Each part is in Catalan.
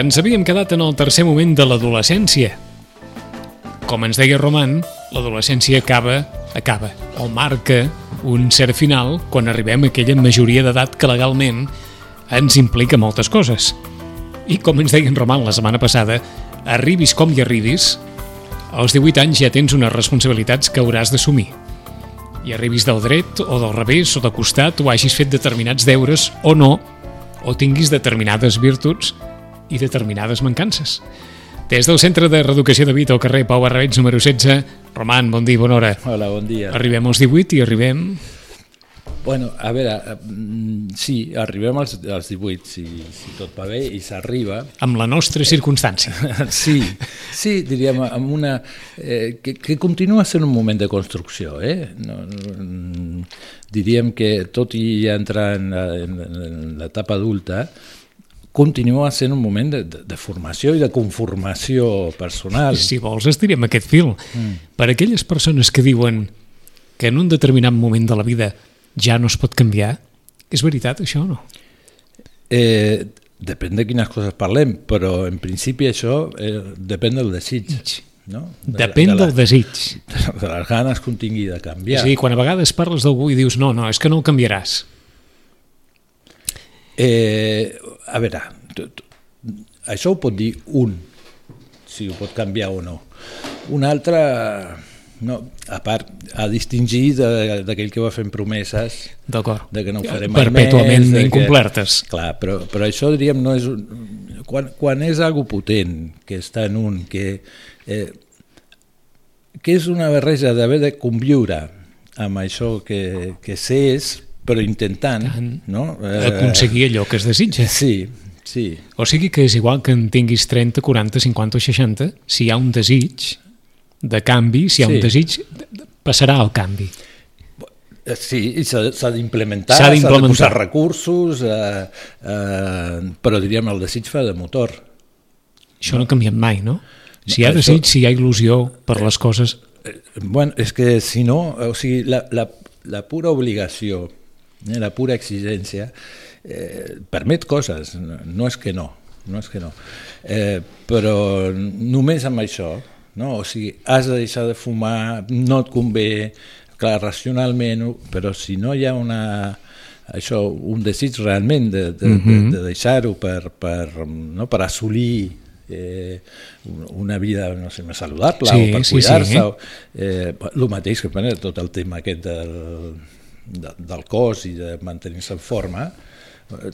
Ens havíem quedat en el tercer moment de l'adolescència. Com ens deia Roman, l'adolescència acaba, acaba, o marca un cert final quan arribem a aquella majoria d'edat que legalment ens implica moltes coses. I com ens deia en Roman la setmana passada, arribis com hi arribis, als 18 anys ja tens unes responsabilitats que hauràs d'assumir. I arribis del dret o del revés o de costat o hagis fet determinats deures o no, o tinguis determinades virtuts i determinades mancances. Des del Centre de Reeducació de Vita al carrer Pau Barrabets número 16, Roman, bon dia, bona hora. Hola, bon dia. Arribem als 18 i arribem... Bueno, a veure, mm, sí, arribem als, als 18, si, si tot va bé, i s'arriba. Amb la nostra circumstància. Sí, sí, diríem, amb una... Eh, que, que continua sent un moment de construcció, eh? No, no, diríem que tot i entrar en, en, en l'etapa adulta, continua sent un moment de, de, de formació i de conformació personal. Si vols, estirem aquest fil. Mm. Per aquelles persones que diuen que en un determinat moment de la vida ja no es pot canviar, és veritat això o no? Eh, depèn de quines coses parlem, però en principi això eh, depèn del desig. No? De, depèn de la, del desig. De les ganes que un tingui de canviar. És a dir, quan a vegades parles d'algú i dius no, no, és que no el canviaràs. Eh, a veure, això ho pot dir un, si ho pot canviar o no. Un altre, no, a part, a distingir d'aquell que va fent promeses de que no ho farem perpètuament més, incomplertes. Que, clar, però, però això diríem no és un, quan, quan és algo potent que està en un que eh, que és una barreja d'haver de conviure amb això que, que s'és però intentant no? aconseguir allò que es desitja. Sí, sí. O sigui que és igual que en tinguis 30, 40, 50 o 60, si hi ha un desig de canvi, si hi ha sí. un desig, passarà el canvi. Sí, s'ha d'implementar, s'ha de posar recursos, eh, eh, però diríem el desig fa de motor. Això no, no ha canviat mai, no? Si hi ha desig, si hi ha il·lusió per les coses... Bueno, és que si no, o sigui, la, la, la pura obligació Eh, la pura exigència eh, permet coses, no és que no, no és que no. Eh, però només amb això, no? o sigui, has de deixar de fumar, no et convé, clar, racionalment, però si no hi ha una, això, un desig realment de, de, uh -huh. de, mhm. de deixar-ho per, per, no, per assolir eh, una vida no sé, més saludable sí, o per cuidar-se. Sí, sí. eh, el mateix que tot el tema aquest del, de, del cos i de mantenir-se en forma,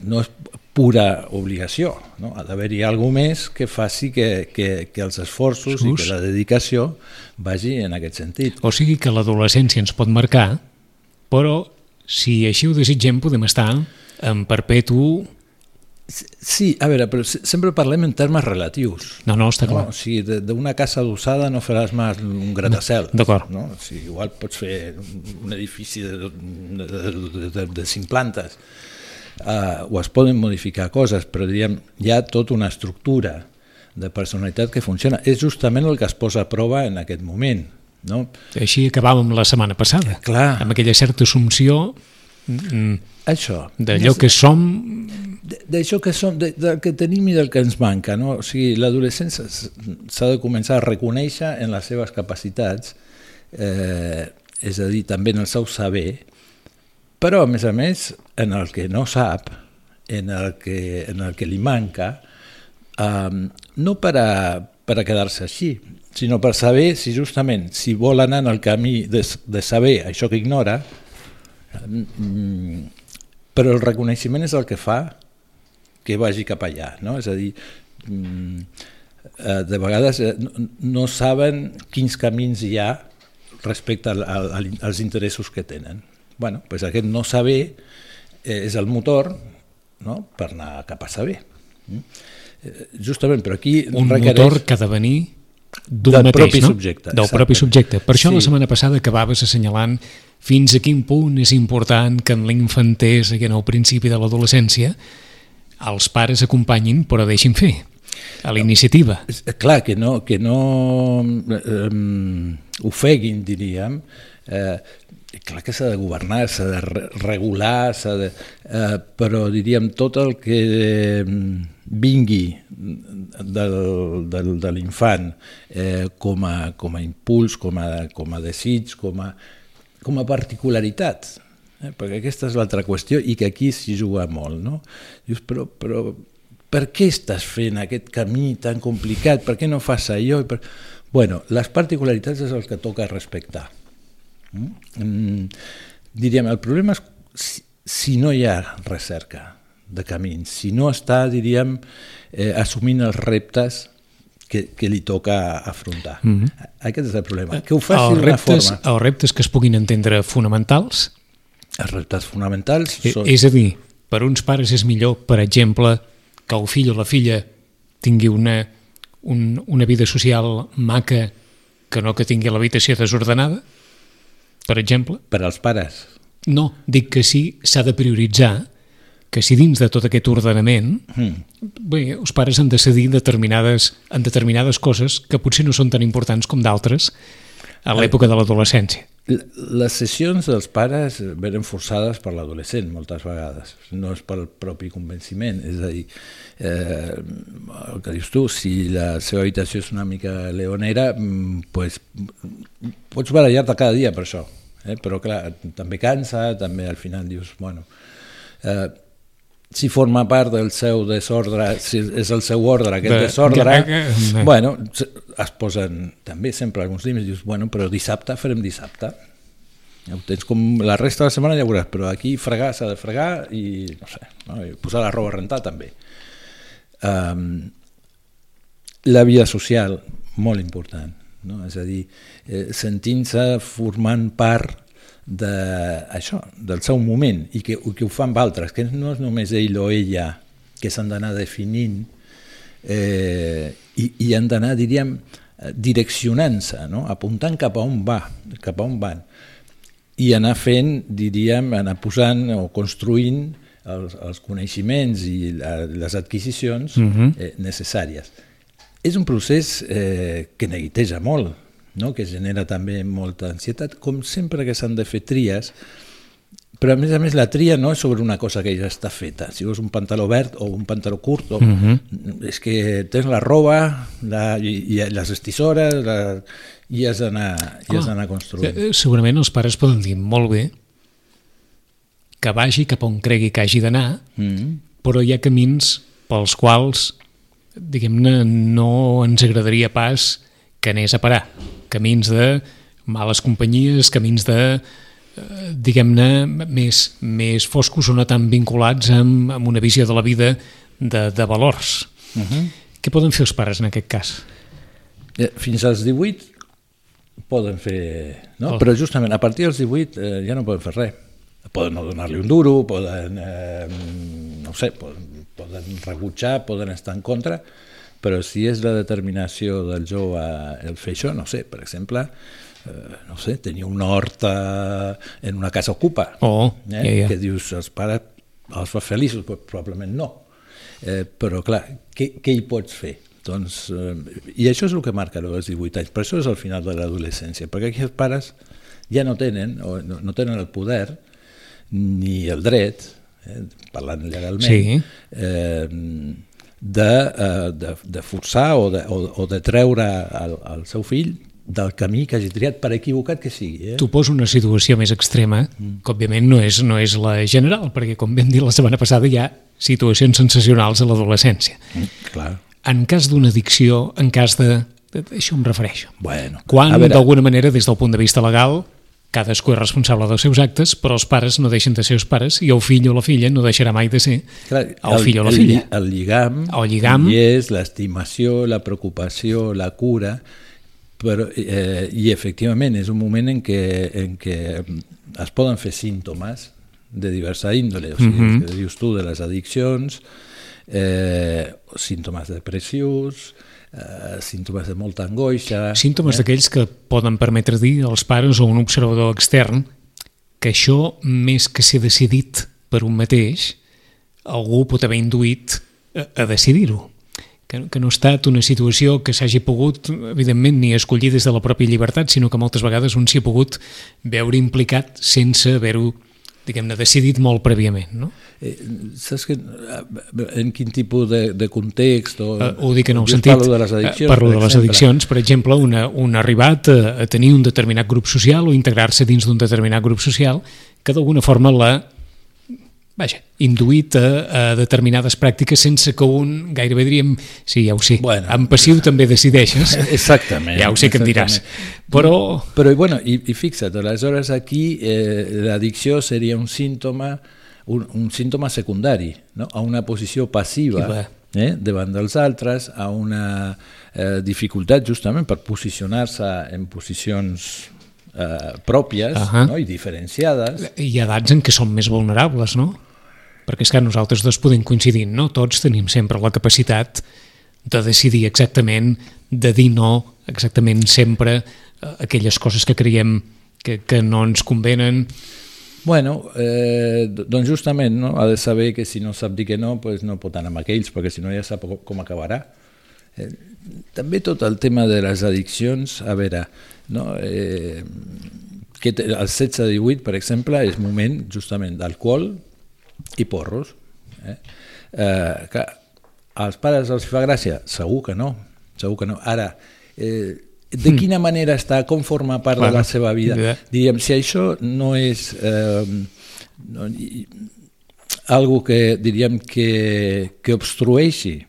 no és pura obligació, no? ha d'haver-hi alguna més que faci que, que, que els esforços Just. i que la dedicació vagi en aquest sentit. O sigui que l'adolescència ens pot marcar, però si així ho desitgem podem estar en perpetu Sí, a veure, però sempre parlem en termes relatius. No, no, està clar. No? O sigui, d'una casa adossada no faràs més un gratacel. No, D'acord. No? O sigui, igual pots fer un edifici de, de, de, de, de cinc plantes, uh, o es poden modificar coses, però diríem, hi ha tota una estructura de personalitat que funciona. És justament el que es posa a prova en aquest moment. No? Així acabàvem la setmana passada, clar. amb aquella certa assumpció mm, això d'allò que som d'això que som, de, del que tenim i del que ens manca. No? O sigui, l'adolescència s'ha de començar a reconèixer en les seves capacitats, eh, és a dir, també en el seu saber, però a més a més en el que no sap, en el que, en el que li manca, eh, no per a, per a quedar-se així, sinó per saber si justament, si vol anar en el camí de, de saber això que ignora, eh, però el reconeixement és el que fa que vagi cap allà, no? És a dir, mm, eh, de vegades eh, no, saben quins camins hi ha respecte al, al, als interessos que tenen. bueno, pues aquest no saber eh, és el motor no? per anar cap a saber. Mm? Justament, però aquí Un requereix... motor que ha de venir d'un mateix, propi no? subjecte, Del exactament. propi subjecte. Per això Sí. la setmana passada acabaves assenyalant fins a quin punt és important que en l'infantès, que en el principi de l'adolescència, els pares acompanyin però deixin fer a la iniciativa. Clar, que no, que no eh, ofeguin, diríem. Eh, clar que s'ha de governar, s'ha de re regular, de, eh, però diríem tot el que vingui del, del, de l'infant eh, com, a, com a impuls, com a, com a desig, com a, com a particularitat, eh, perquè aquesta és l'altra qüestió i que aquí s'hi juga molt. No? Dius, però, però per què estàs fent aquest camí tan complicat? Per què no fas allò? Per... Bueno, les particularitats és el que toca respectar. Mm? Mm, diríem, el problema és si, si no hi ha recerca de camins, si no està, diríem, eh, assumint els reptes que, que li toca afrontar. Mm -hmm. Aquest és el problema. Que ho faci els reptes, forma. els reptes que es puguin entendre fonamentals, Els reptes fonamentals eh, són... és a dir, per uns pares és millor, per exemple, que el fill o la filla tingui una, un, una vida social maca que no que tingui l'habitació desordenada, per exemple. Per als pares. No, dic que sí, s'ha de prioritzar que si dins de tot aquest ordenament Mm. bé, els pares han de cedir determinades, en determinades coses que potser no són tan importants com d'altres a l'època de l'adolescència. Les sessions dels pares venen forçades per l'adolescent moltes vegades, no és pel propi convenciment, és a dir, eh, el que dius tu, si la seva habitació és una mica leonera, mm, pues, pots barallar-te cada dia per això, eh? però clar, també cansa, també al final dius, bueno, eh, si forma part del seu desordre, si és el seu ordre, aquest De- desordre, que- que- bueno, es posen també sempre alguns límits, dius, bueno, però dissabte farem dissabte. Ja ho tens com la resta de la setmana ja ho veuràs, però aquí fregar s'ha de fregar i, no sé, no? I posar la roba a rentar també. Um, la vida social, molt important, no? és a dir, eh, sentint-se formant part de, això, del seu moment i que, que ho fan altres, que no és només ell o ella que s'han d'anar definint eh, i, i han d'anar, diríem, direccionant-se, no? apuntant cap a on va, cap a on van i anar fent, diríem, anar posant o construint els, els coneixements i la, les adquisicions uh -huh. eh, necessàries. És un procés eh, que neguiteja molt, no? que genera també molta ansietat, com sempre que s'han de fer tries, però a més a més la tria no és sobre una cosa que ja està feta, si vols un pantaló verd o un pantaló curt, o, uh -huh. és que tens la roba la, i, i les estissores la, i has d'anar d'anar construint. Eh, Segurament els pares poden dir molt bé que vagi cap on cregui que hagi d'anar, Mm -hmm. però hi ha camins pels quals, diguem-ne, no ens agradaria pas que anés a parar. Camins de males companyies, camins de, eh, diguem-ne, més, més foscos o no tan vinculats amb, amb una visió de la vida de, de valors. Uh -huh. Què poden fer els pares en aquest cas? Eh, Fins als 18 poden fer... No? Oh. Però justament a partir dels 18 eh, ja no poden fer res. Poden no donar-li un duro, poden, eh, no sé, poden, poden rebutjar, poden estar en contra, però si és la determinació del jove el fer això, no sé, per exemple, eh, no sé, tenir un hort eh, en una casa ocupa, Oh, eh? ja, ja. que dius, els pares els fa feliços, però probablement no. Eh, però clar, què, què hi pots fer? Doncs, eh, I això és el que marca el dels 18 anys, per això és el final de l'adolescència, perquè aquí els pares ja no tenen, o no, no tenen el poder ni el dret, eh, parlant legalment, Sí. eh, de, eh, de, de forçar o de, o, o de treure el, el seu fill del camí que hagi triat, per equivocat que sigui. Eh? T'ho poso una situació més extrema, que òbviament no és, no és la general, perquè com vam dir la setmana passada hi ha situacions sensacionals a l'adolescència. Mm, clar. En cas d'una addicció, en cas de... de- Això em refereixo. Bueno, Quan, d'alguna manera, des del punt de vista legal, cadascú és responsable dels seus actes, però els pares no deixen de ser els pares i el fill o la filla no deixarà mai de ser Clar, el, fill o la filla. El, el lligam, El lligam. hi és l'estimació, la preocupació, la cura, però, eh, i efectivament és un moment en què, en què es poden fer símptomes de diversa índole, o sigui, mm -hmm. que dius tu de les addiccions, eh, símptomes depressius, eh, símptomes de molta angoixa... Símptomes eh? d'aquells que poden permetre dir als pares o un observador extern que això, més que ser decidit per un mateix, algú pot haver induït a, a decidir-ho. Que, que no ha estat una situació que s'hagi pogut, evidentment, ni escollir des de la pròpia llibertat, sinó que moltes vegades un s'hi ha pogut veure implicat sense haver-ho diguem-ne, decidit molt prèviament, no? Eh, saps que, en quin tipus de, de context o, Uh, ho dic en Dius, sentit, parlo de les addiccions, eh, parlo per de les addiccions, per exemple, una, un arribat a, a tenir un determinat grup social o integrar-se dins d'un determinat grup social que d'alguna forma l'ha vaja, induït a, a determinades pràctiques sense que un, gairebé diríem, sí, ja ho sé, Bueno. en passiu també decideixes, Exactament. ja ho sé que em diràs, però Però, bueno, i, i fixa't, aleshores aquí eh, l'addicció seria un símptoma un, un símptoma secundari no? a una posició passiva eh, davant dels altres, a una eh, dificultat justament per posicionar-se en posicions eh, pròpies Ahà. no? i diferenciades. ha edats en què som més vulnerables, no? Perquè és que nosaltres dos podem coincidir, no? Tots tenim sempre la capacitat de decidir exactament, de dir no exactament sempre a aquelles coses que creiem que, que no ens convenen. Bueno, eh, doncs justament no? ha de saber que si no sap dir que no, pues no pot anar amb aquells, perquè si no ja sap com- acabarà. Eh, també tot el tema de les addiccions, a veure, no? eh, que el 16-18, per exemple, és moment justament d'alcohol i porros. Eh? Eh, que als pares els fa gràcia? Segur que no, segur que no. Ara, eh, de quina manera està, com forma part Clar, de la seva vida? ja. Diríem, si això no és eh, no, i- algo que diríem que, que obstrueixi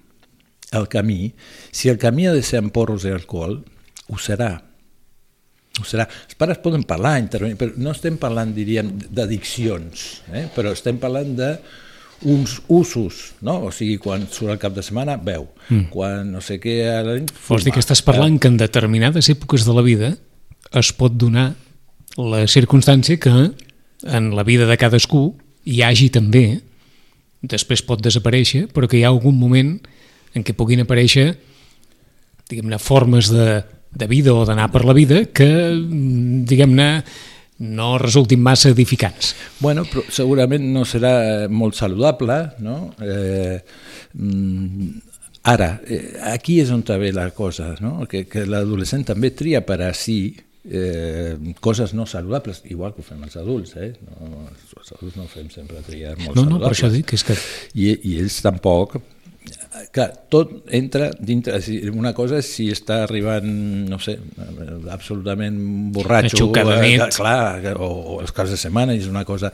el camí, si el camí ha de ser amb porros i alcohol, ho serà. Ho serà. Els pares poden parlar, intervenir, però no estem parlant, diríem, d'addiccions, eh? però estem parlant de uns usos, no? O sigui, quan surt el cap de setmana, beu. Mm. Quan no sé què... A la nit, Vols dir que estàs parlant que en determinades èpoques de la vida es pot donar la circumstància que en la vida de cadascú hi hagi també, després pot desaparèixer, però que hi ha algun moment en què puguin aparèixer diguem-ne, formes de, de vida o d'anar per la vida que, mm, diguem-ne, no resultin massa edificants. Bueno, però segurament no serà eh, molt saludable, no? Eh, mm, ara, eh, aquí és on ve la cosa, no? que, que l'adolescent també tria per a si eh, coses no saludables, igual que ho fem els adults, eh? no, els adults no fem sempre triar molt No, no, per saludables. això dic que és que I, i ells tampoc clar, tot entra dintre una cosa és si està arribant no sé, absolutament borratxo Aixucat de eh, nit. clar, o, o els caps de setmana és una cosa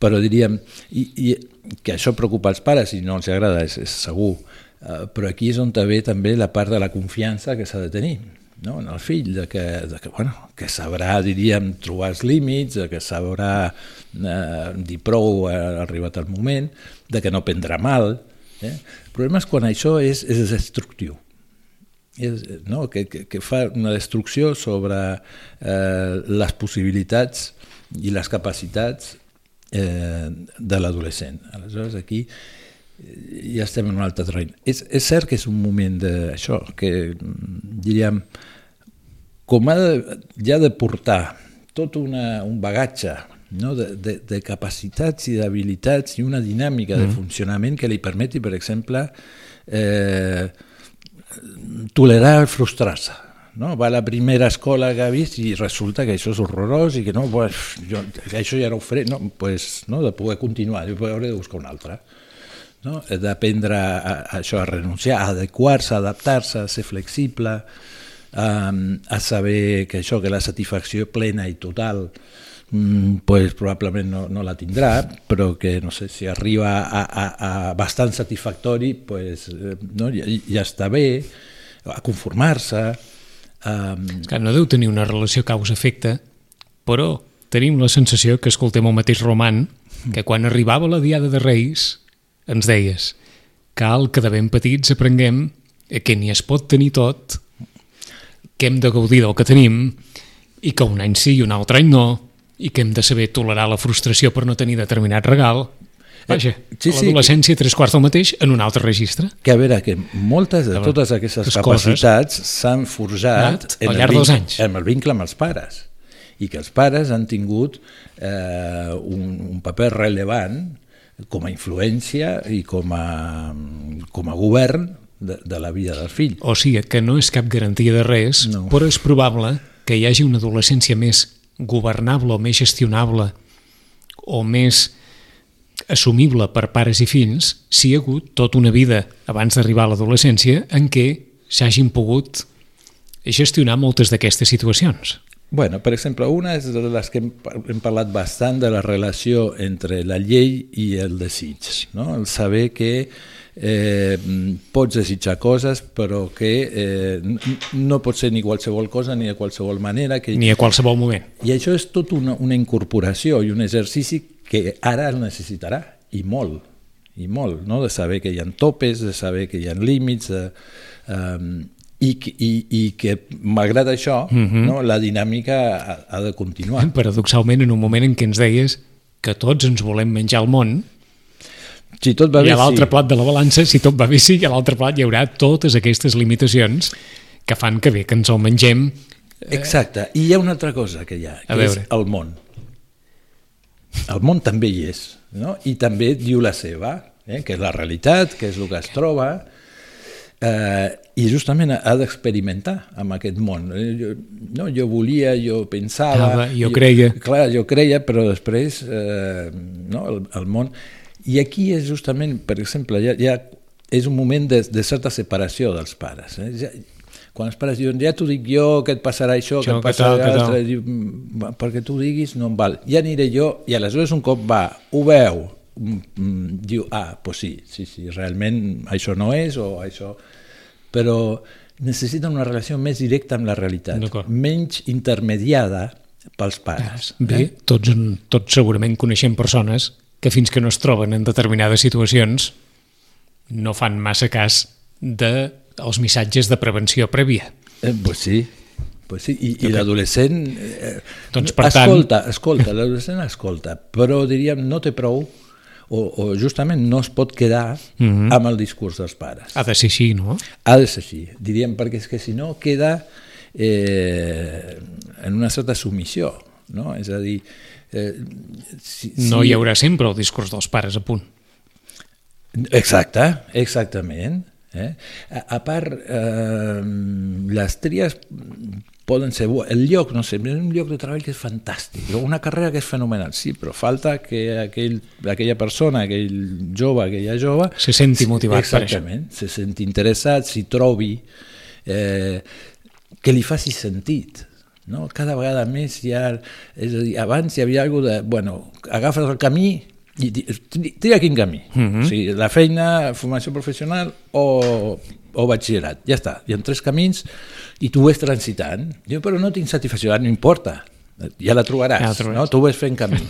però diríem i, i que això preocupa els pares i no els agrada, és, és segur eh, però aquí és on ve també la part de la confiança que s'ha de tenir no? en el fill, de que, de que, bueno, que sabrà, diríem, trobar els límits, de que sabrà eh, dir prou, ha arribat el moment, de que no prendrà mal. Eh? El problema és quan això és, és destructiu és, no? que, que, que fa una destrucció sobre eh, les possibilitats i les capacitats eh, de l'adolescent. Aleshores, aquí eh, ja estem en un altre terreny. És, és cert que és un moment d'això, que mm, diríem, com ha de, ja de portar tot una, un bagatge no? de, de, de capacitats i d'habilitats i una dinàmica de funcionament que li permeti, per exemple, eh, tolerar frustrar-se. No? Va a la primera escola que ha vist i resulta que això és horrorós i que no, pues, jo, que això ja no ho faré, no, pues, no, de poder continuar, jo hauré de buscar una altra. No? D'aprendre a, a això, a renunciar, a adequar-se, a adaptar-se, a ser flexible, um, a saber que això, que la satisfacció plena i total mm, pues, probablement no, no la tindrà, però que no sé si arriba a, a, a bastant satisfactori, pues, eh, no, ja, ja està bé, a conformar-se. Um, Clar, no deu tenir una relació causa-efecte però tenim la sensació que escoltem el mateix roman que quan arribava la Diada de Reis ens deies cal que de ben petits aprenguem que ni es pot tenir tot, que hem de gaudir del que tenim i que un any sí i un altre any no i que hem de saber tolerar la frustració per no tenir determinat regal. Vaja, sí, sí, l'adolescència tres quarts del mateix en un altre registre. Que a veure, que moltes de totes aquestes les capacitats s'han forjat en al llarg dels anys. en el vincle amb els pares i que els pares han tingut eh, un, un paper rellevant com a influència i com a, com a govern de, de la vida del fill. O sigui, que no és cap garantia de res, No. però és probable que hi hagi una adolescència més governable o més gestionable o més assumible per pares i fills si hi ha hagut tota una vida abans d'arribar a l'adolescència en què s'hagin pogut gestionar moltes d'aquestes situacions. Bueno, per exemple, una és de les que hem, hem parlat bastant de la relació entre la llei i el desig, no? el saber que eh, pots desitjar coses però que eh, no pot ser ni qualsevol cosa ni de qualsevol manera que... Ni a qualsevol moment. i això és tot una, una incorporació i un exercici que ara el necessitarà i molt, i molt, no? de saber que hi ha topes, de saber que hi ha límits, de, um, i, i, i que malgrat això no? la dinàmica ha, ha de continuar. Paradoxalment, en un moment en què ens deies que tots ens volem menjar el món, Si tot va i bé, a l'altre sí. plat de la balança, si tot va bé, sí, i a l'altre plat hi haurà totes aquestes limitacions que fan que bé, que ens el mengem Exacte. I hi ha una altra cosa que hi ha, A que és el món. El món també hi és, no? i també diu la seva, eh? que és la realitat, que és el que es troba, eh, i justament ha, d'experimentar amb aquest món. Eh, Jo, no, jo volia, jo pensava... Pensava, jo creia. Clar, jo creia, però després eh, no, el, el món... I aquí és justament, per exemple, ja, ja és un moment de, de certa separació dels pares. Eh? Ja, quan els pares diuen, ja t'ho dic jo, que et passarà això, Això, que et passarà l'altre, diu, "Mm, va, perquè tu diguis no em val, ja aniré jo, i aleshores un cop va, ho veu, mm, mm, diu, ah, doncs sí, sí, sí, realment això no és, o això... Però necessita una relació més directa amb la realitat, menys intermediada pels pares. Bé, tots, tots segurament coneixem persones que fins que no es troben en determinades situacions no fan massa cas de els missatges de prevenció prèvia. Eh, pues sí, pues sí. I, i l'adolescent eh, Doncs, per tant- escolta, escolta, l'adolescent escolta, però diríem no té prou o, o justament no es pot quedar Mhm. amb el discurs dels pares. Ha de ser així, no? Ha de ser així, diríem, perquè és que si no queda eh, en una certa submissió, no? És a dir, eh, si, No si- hi haurà sempre el discurs dels pares a punt. Exacte, exactament. Eh? A, a part, eh, les tries poden ser... bu- El lloc, no sé, és un lloc de treball que és fantàstic, una carrera que és fenomenal, sí, però falta que aquell, aquella persona, aquell jove, aquella jove... Se senti motivat per això. Exactament, se senti interessat, s'hi trobi, eh, que li faci sentit. No? Cada vegada més hi ha... És a dir, abans hi havia alguna de... Bueno, agafes el camí i tria quin camí. Mhm. o sigui, la feina, formació professional o, o batxillerat. Ja està. Hi ha tres camins i tu ho ves transitant. Diu, però no tinc satisfacció, no importa. Ja la trobaràs, Ja la trobaràs. no? Tu ho ves fent camí.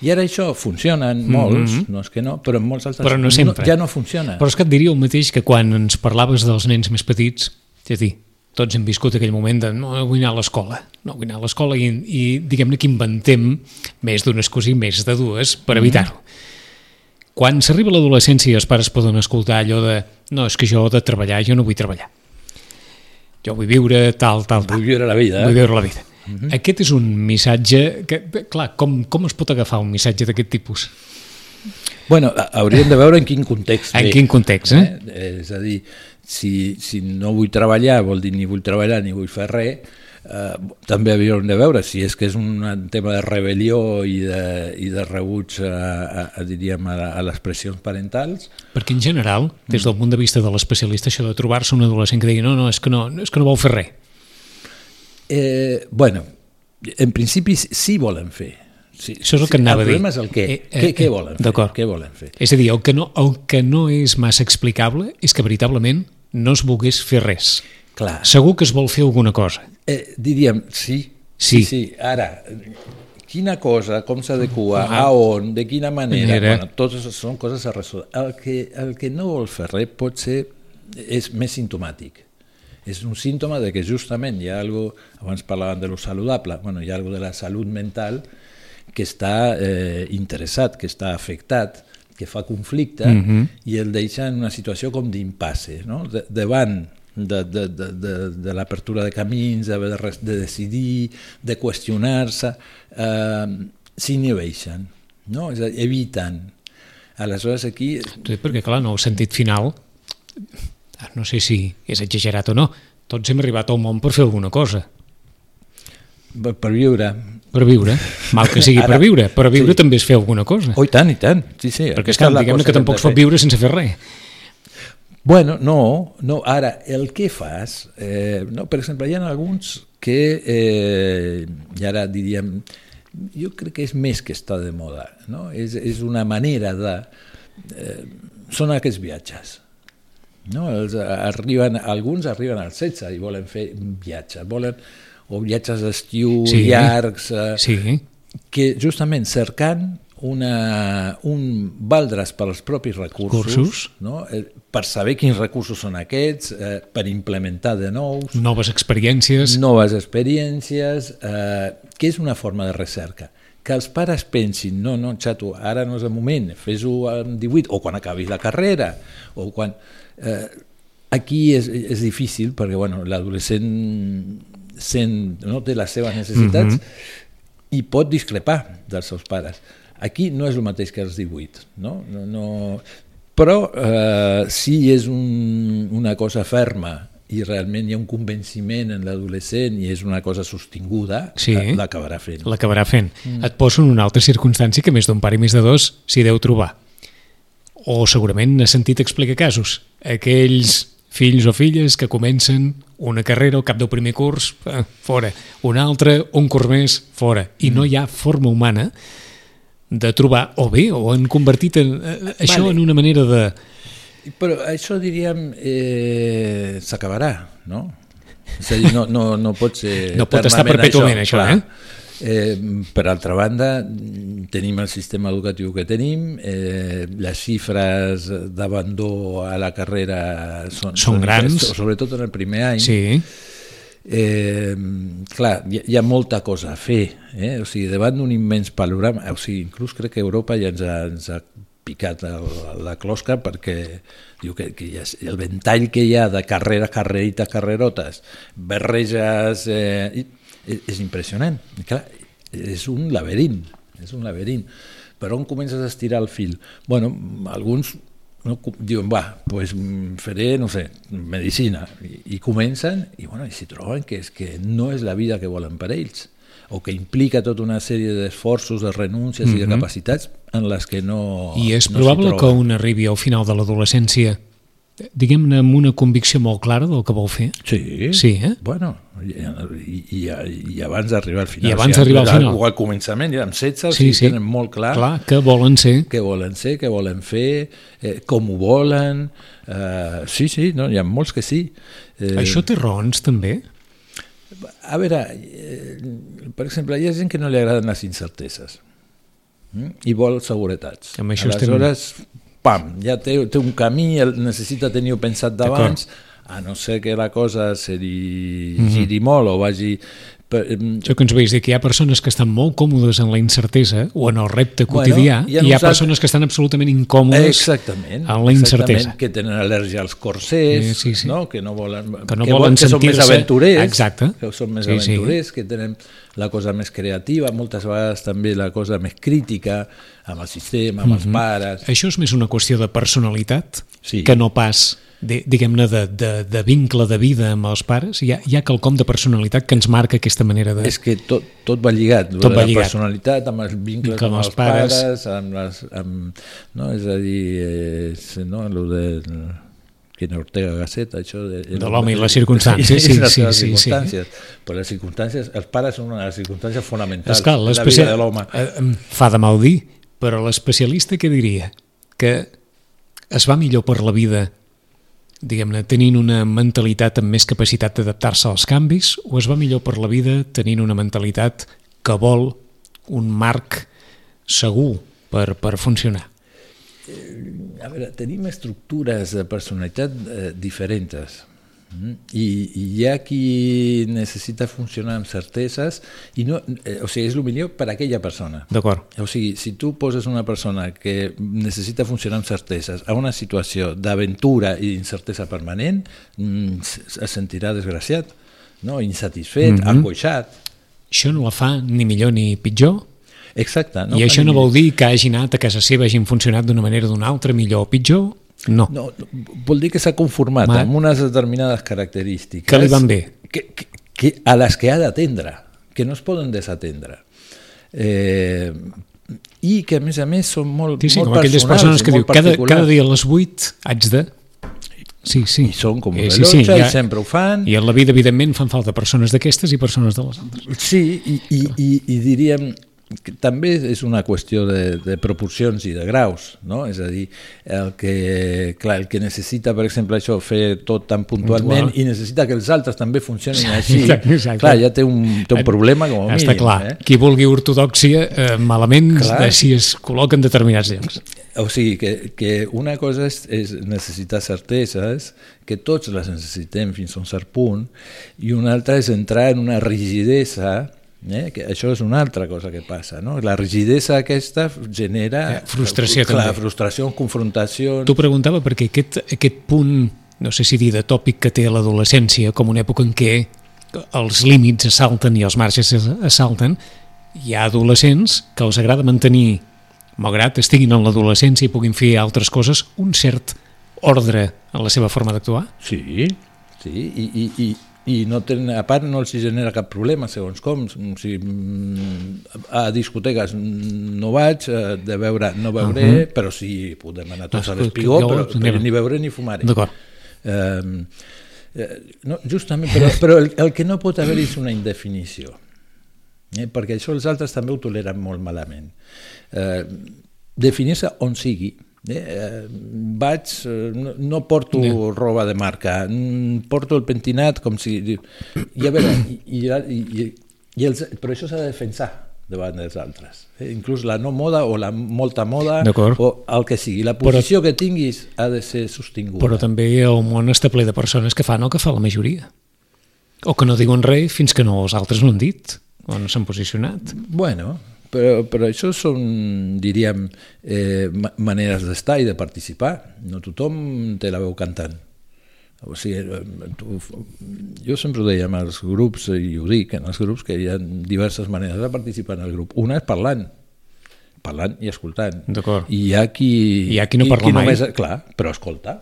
I ara això funciona en molts, no és que no, però en molts altres Mhm. Però no sempre. ja no funciona. Però és que et diria el mateix que quan ens parlaves dels nens més petits, és a dir, tots hem viscut aquell moment de no vull anar a l'escola, no vull anar a l'escola i, i diguem-ne que inventem més d'una excusa i més de dues per evitar-ho. Quan s'arriba a l'adolescència els pares poden escoltar allò de no, és que jo de treballar, jo no vull treballar. Jo vull viure tal, tal, tal. Vull viure la vida. Vull viure la vida. Aquest és un missatge que, clar, com, com es pot agafar un missatge d'aquest tipus? Bueno, ha- hauríem de veure en quin context. En ve, quin context, eh? eh? És a dir, si, si no vull treballar, vol dir ni vull treballar ni vull fer res, eh, també hauríem de veure si és que és un tema de rebel·lió i de, i de rebuig a, a, a, diríem, a, a les pressions parentals, Perquè en general, des del punt de vista de l'especialista, això de trobar-se un adolescent que digui no, no, és que no, és que no vol fer res. Eh, bueno, en principi sí volen fer. Sí, Això és el que et anava a el dir. problema és el què. Eh, eh, què, què volen fer? Què volen fer? És a dir, el que, no, el que no és massa explicable és que veritablement no es volgués fer res. Clar. Segur que es vol fer alguna cosa. Eh, diríem, sí, Sí. sí, sí. Ara, quina cosa, com s'adequa, Ah. a on, de quina manera, Manera. bueno, totes són coses a resoldre. El que, el que no vol fer res pot ser, és més sintomàtic. És un símptoma de que justament hi ha algo, abans parlaven de lo saludable, bueno, hi ha algo de la salut mental que està eh, interessat, que està afectat, que fa conflicte mm -hmm. i el deixa en una situació com d'impasse, no? de, davant de, de, de, de, de l'apertura de camins, de, de, decidir, de qüestionar-se, eh, s'inhibeixen, no? és a dir, eviten. Aleshores aquí Sí, perquè, clar, en el sentit final, no sé si és exagerat o no, tots hem arribat al món per fer alguna cosa, per, per viure... per viure, mal que sigui per Ara- viure, però viure sí. també és fer alguna cosa. Oh, i tant, i tant, sí, sí. perquè, esclar, diguem-ne cosa que tampoc es pot viure sense fer res. Bueno, no, no. Ara, el que fas... Eh, no, per exemple, hi ha alguns que, eh, i ara diríem, jo crec que és més que està de moda, no? És, és una manera de... Eh, són aquests viatges. No? Els arriben, alguns arriben als 16 i volen fer viatges, volen o viatges d'estiu Sí. llargs, eh, Sí, que justament cercant una, un valdre's pels propis recursos, Cursos. no? eh, per saber quins recursos són aquests, eh, per implementar de nous, noves experiències, noves experiències, eh, que és una forma de recerca. Que els pares pensin, no, no, xato, ara no és el moment, fes-ho amb 18, o quan acabis la carrera, o quan... Eh, aquí és, és difícil perquè bueno, l'adolescent sent, no té les seves necessitats i pot discrepar dels seus pares. Aquí no és el mateix que als 18, no? no, no però eh, si és un, una cosa ferma i realment hi ha un convenciment en l'adolescent i és una cosa sostinguda, Sí. l'acabarà fent. l'acabarà fent. Mm. Et poso en una altra circumstància que més d'un pare i més de dos s'hi deu trobar. O segurament n'has sentit explicar casos. Aquells fills o filles que comencen una carrera al cap del primer curs, eh, fora. Un altre, un curs més, fora. I no hi ha forma humana de trobar, o bé, o han convertit en, eh, això Vale. en una manera de... Però això, diríem, eh, s'acabarà, no? És a dir, no, no, no pot ser... No pot estar eternament perpètuament, això, clar. eh? Eh, per altra banda, tenim el sistema educatiu que tenim, eh, les xifres d'abandó a la carrera són, Són grans. sobretot en el primer any. Sí, Eh, clar, hi, hi ha molta cosa a fer, eh? o sigui, davant d'un immens panorama, o sigui, inclús crec que Europa ja ens ha, ens ha picat el, la closca perquè diu que, que ha, el ventall que hi ha de carreres, carrerites, carrerotes, barreges, eh, i- és, és impressionant. Clar, és un laberint, és un laberint. Per on comences a estirar el fil? Bueno, alguns no, diuen, va, pues, mm, faré, no sé, medicina, i, i comencen, i, bueno, i s'hi troben que, és que no és la vida que volen per ells, o que implica tota una sèrie d'esforços, de renúncies mm -hmm. i de capacitats en les que no I és no probable que un arribi al final de l'adolescència, diguem-ne, amb una convicció molt clara del que vol fer. Sí, Sí, eh? Bueno, i, i, i, abans d'arribar al final. I abans d'arribar al final. O al començament, ja amb 16, o Sí, sí. tenen molt clar, Clar, que volen ser... què volen ser, què volen fer, eh, com ho volen... Eh, sí, sí, no, hi ha molts que sí. Eh, Això té raons, també? A veure, eh, per exemple, hi ha gent que no li agraden les incerteses mm? i vol seguretats. Amb això estem- Aleshores, pam, ja té, té un camí, el necessita tenir-ho pensat d'abans, a no ser que la cosa se li Mhm. giri molt o vagi... Per, Això que ens veus dir que hi ha persones que estan molt còmodes en la incertesa o en el repte Bueno, quotidià hi ha i hi ha persones que estan absolutament incòmodes Exactament. en la incertesa. exactament, Que tenen al·lèrgia als corsers, Sí, sí, sí. No? que no volen... Que no vol- volen que són més aventurers, Exacte. que són més Sí, sí. aventurers, que tenen la cosa més creativa, moltes vegades també la cosa més crítica, amb el sistema, amb els pares... Això és més una qüestió de personalitat Sí. que no pas, diguem-ne, de, de, de vincle de vida amb els pares. Hi ha, hi ha quelcom de personalitat que ens marca aquesta manera de... És que tot, tot va lligat, Tot va la lligat. personalitat, amb els vincles Vincle amb, amb els pares. pares, amb les, amb, no? és a dir, és, no? lo de que en Ortega Gasset, això de, De l'home i les circumstàncies, sí, les sí, seves sí, sí. circumstàncies. Però les circumstàncies, els pares són una de les circumstàncies fonamentals Esclar, de la vida de l'home. eh, fa de mal dir, però l'especialista què diria? Que es va millor per la vida diguem-ne, tenint una mentalitat amb més capacitat d'adaptar-se als canvis o es va millor per la vida tenint una mentalitat que vol un marc segur per, per funcionar? A veure, tenim estructures de personalitat eh, diferents? I, i hi ha qui necessita funcionar amb certeses i no, eh, o sigui, és el millor per a aquella persona. D'acord. O sigui, si tu poses una persona que necessita funcionar amb certeses a una situació d'aventura i d'incertesa permanent, mm, es sentirà desgraciat, no? insatisfet, mm -hmm. angoixat. Això no la fa ni millor ni pitjor? Exacte. No I això no vol dir que hagi anat a casa seva hagin funcionat d'una manera o d'una altra, millor o pitjor? No. no. Vol dir que s'ha conformat Ma... amb unes determinades característiques que li van bé. Que, que, que a les que ha d'atendre, que no es poden desatendre. Eh, i que a més a més són molt, sí, sí, molt com aquelles persones que diu cada, cada dia a les 8 haig de Sí, sí. I són com eh, sí, sí, ja, i sempre ho fan. I en la vida, evidentment, fan falta persones d'aquestes i persones de les altres. Sí, i, i, i, i diríem, també és una qüestió de, de proporcions i de graus, no? És a dir, el que, clar, el que necessita, per exemple, això, fer tot tan puntualment Puntual. i necessita que els altres també funcionin així, exacte, exacte. clar, ja té un, té un problema com a Està mínim. clar, eh? qui vulgui ortodoxia, eh, malament clar. de si es col·loca en determinats llocs. O sigui, que, que una cosa és, és necessitar certeses, que tots les necessitem fins a un cert punt, i una altra és entrar en una rigidesa Eh? Que això és una altra cosa que passa. No? La rigidesa aquesta genera... Eh, frustració clar, també. Frustració, confrontació... T'ho preguntava perquè aquest, aquest punt, no sé si dir de tòpic que té l'adolescència, com una època en què els límits assalten i els marges assalten, hi ha adolescents que els agrada mantenir, malgrat estiguin en l'adolescència i puguin fer altres coses, un cert ordre en la seva forma d'actuar? Sí, sí, i, i, i, i no tenen, a part no els genera cap problema segons com. Si a discoteques no vaig eh, de veure no veuré uh -huh. però sí podem anar tots a l'espigó però, però ni veuré ni fumaré. D'acord. Eh, eh, no, justament però, però el, el que no pot haver és una indefinició eh, perquè això els altres també ho toleren molt malament. Eh, definir-se on sigui Eh, vaig, eh, no, no porto yeah. roba de marca, mm, porto el pentinat com si... I a veure, i, i, i, i els, però això s'ha de defensar davant dels altres. Eh? Inclús la no moda o la molta moda o el que sigui. La posició però, que tinguis ha de ser sostinguda. Però també el món està ple de persones que fan el que fa la majoria. O que no diuen res fins que no els altres no han dit o no s'han posicionat. Bueno, però, però això són, diríem, eh, maneres d'estar i de participar. No tothom té la veu cantant. O sigui, eh, tu, jo sempre ho deia amb els grups, i ho dic, en els grups, que hi ha diverses maneres de participar en el grup. Una és parlant, parlant i escoltant. D'acord. I hi ha qui... Hi ha qui no parla qui mai. Només, clar, però escolta.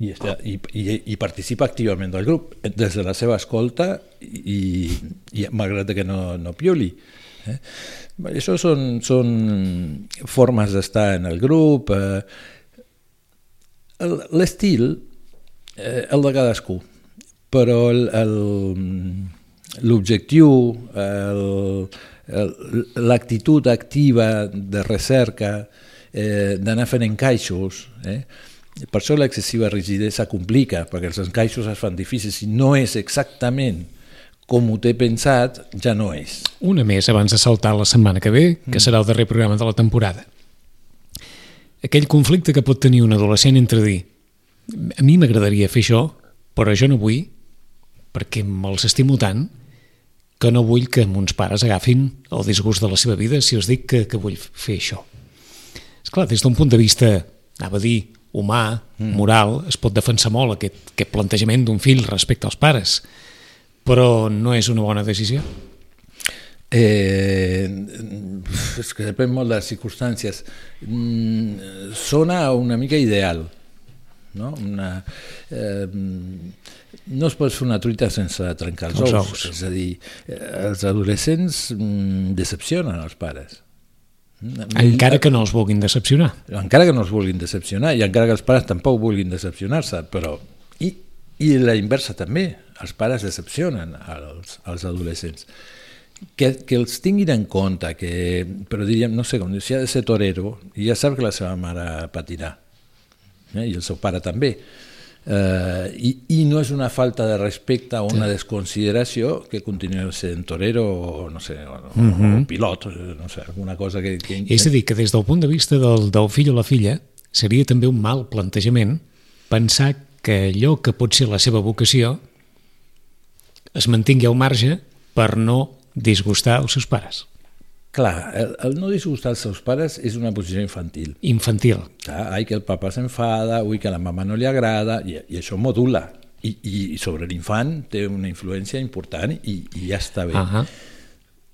I, està, i, i, i participa activament del grup, des de la seva escolta i, i malgrat que no, no pioli. Eh? Això són, són formes d'estar en el grup. Eh, L'estil, eh, el de cadascú, però l'objectiu, l'actitud activa de recerca, eh, d'anar fent encaixos, eh? per això l'excessiva rigidesa complica, perquè els encaixos es fan difícils i no és exactament com ho té pensat, ja no és. Una més abans de saltar la setmana que ve, que mm. serà el darrer programa de la temporada. Aquell conflicte que pot tenir un adolescent entre dir a mi m'agradaria fer això, però jo no vull, perquè me'ls estimo tant, que no vull que mons pares agafin el disgust de la seva vida si els dic que, que vull fer això. És clar, des d'un punt de vista, anava a dir, humà, mm. moral, es pot defensar molt aquest, aquest plantejament d'un fill respecte als pares, però no és una bona decisió? Eh, és que depèn molt de les circumstàncies. Mm, sona una mica ideal, no? Una, eh, no es pot fer una truita sense trencar els, els ous. ous. És a dir, eh, els adolescents mm, decepcionen els pares. Encara que no els vulguin decepcionar. Encara que no els vulguin decepcionar i encara que els pares tampoc vulguin decepcionar-se, però... I, I la inversa també els pares decepcionen als, als adolescents. Que, que els tinguin en compte, que, però diríem, no sé, com si ha de ser torero, i ja sap que la seva mare patirà, eh? i el seu pare també, Eh, i, I no és una falta de respecte o una desconsideració que continuï sent torero o, no sé, o, uh -huh. o pilot, eh, no sé, alguna cosa que... que... És a dir, que des del punt de vista del, del fill o la filla seria també un mal plantejament pensar que allò que pot ser la seva vocació es mantingui al marge per no disgustar els seus pares. Clar, el, el no disgustar els seus pares és una posició infantil. Infantil. Clar, ai, que el papa s'enfada, ui, que a la mama no li agrada, i, i això modula. I, i sobre l'infant té una influència important i, i ja està bé. Uh -huh.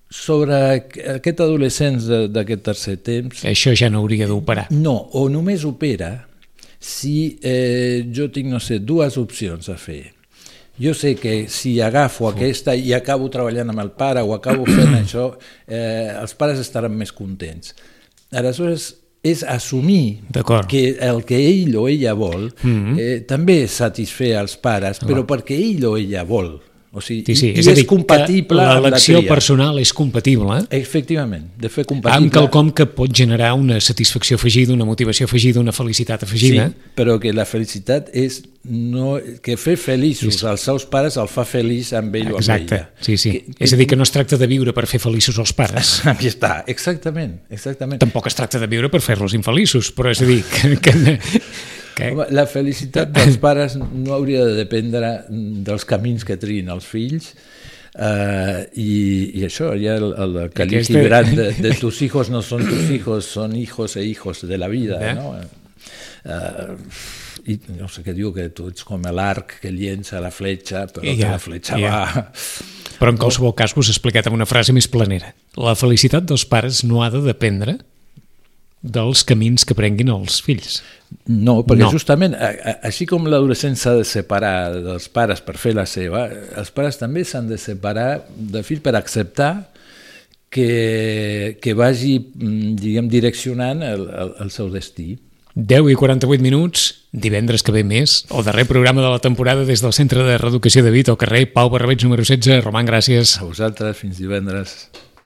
Sobre aquest adolescent d'aquest tercer temps... Això ja no hauria d'operar. No, o només opera si eh, jo tinc, no sé, dues opcions a fer jo sé que si agafo aquesta i acabo treballant amb el pare o acabo fent això, eh, els pares estaran més contents. Aleshores, és assumir que el que ell o ella vol mm -hmm. eh, també satisfer els pares, però perquè ell o ella vol. O sigui, sí, sí. i, és, és compatible amb l'elecció personal és compatible. Eh? Efectivament, de fer compatible. Amb quelcom que pot generar una satisfacció afegida, una motivació afegida, una felicitat afegida. Sí, però que la felicitat és no, que fer feliços sí. els seus pares el fa feliç amb ell Exacte. o amb ella. Sí, sí. Que, és a dir, que no es tracta de viure per fer feliços els pares. Aquí està, exactament, exactament. Tampoc es tracta de viure per fer-los infeliços, però és a dir, que, que, que... Home, la felicitat dels pares no hauria de dependre dels camins que trien els fills, Uh, i, i això, ja el, el calici Aquesta... gran de, de tus hijos no són tus hijos, són hijos e hijos de la vida, eh? no? Uh, i no sé què diu, que tu ets com l'arc que llença la fletxa, però ja, que la fletxa ja. va... Però en qualsevol cas us he explicat amb una frase més planera. La felicitat dels pares no ha de dependre dels camins que prenguin els fills. No, perquè no. justament, a, a, així com l'adolescent s'ha de separar dels pares per fer la seva, els pares també s'han de separar de fill per acceptar que, que vagi, mm, diguem, direccionant el, el, el seu destí. 10 i 48 minuts, divendres que ve més, el darrer programa de la temporada des del Centre de Reeducació de Vit, al carrer Pau Barrabeig número 16. Roman, gràcies. A vosaltres, fins divendres.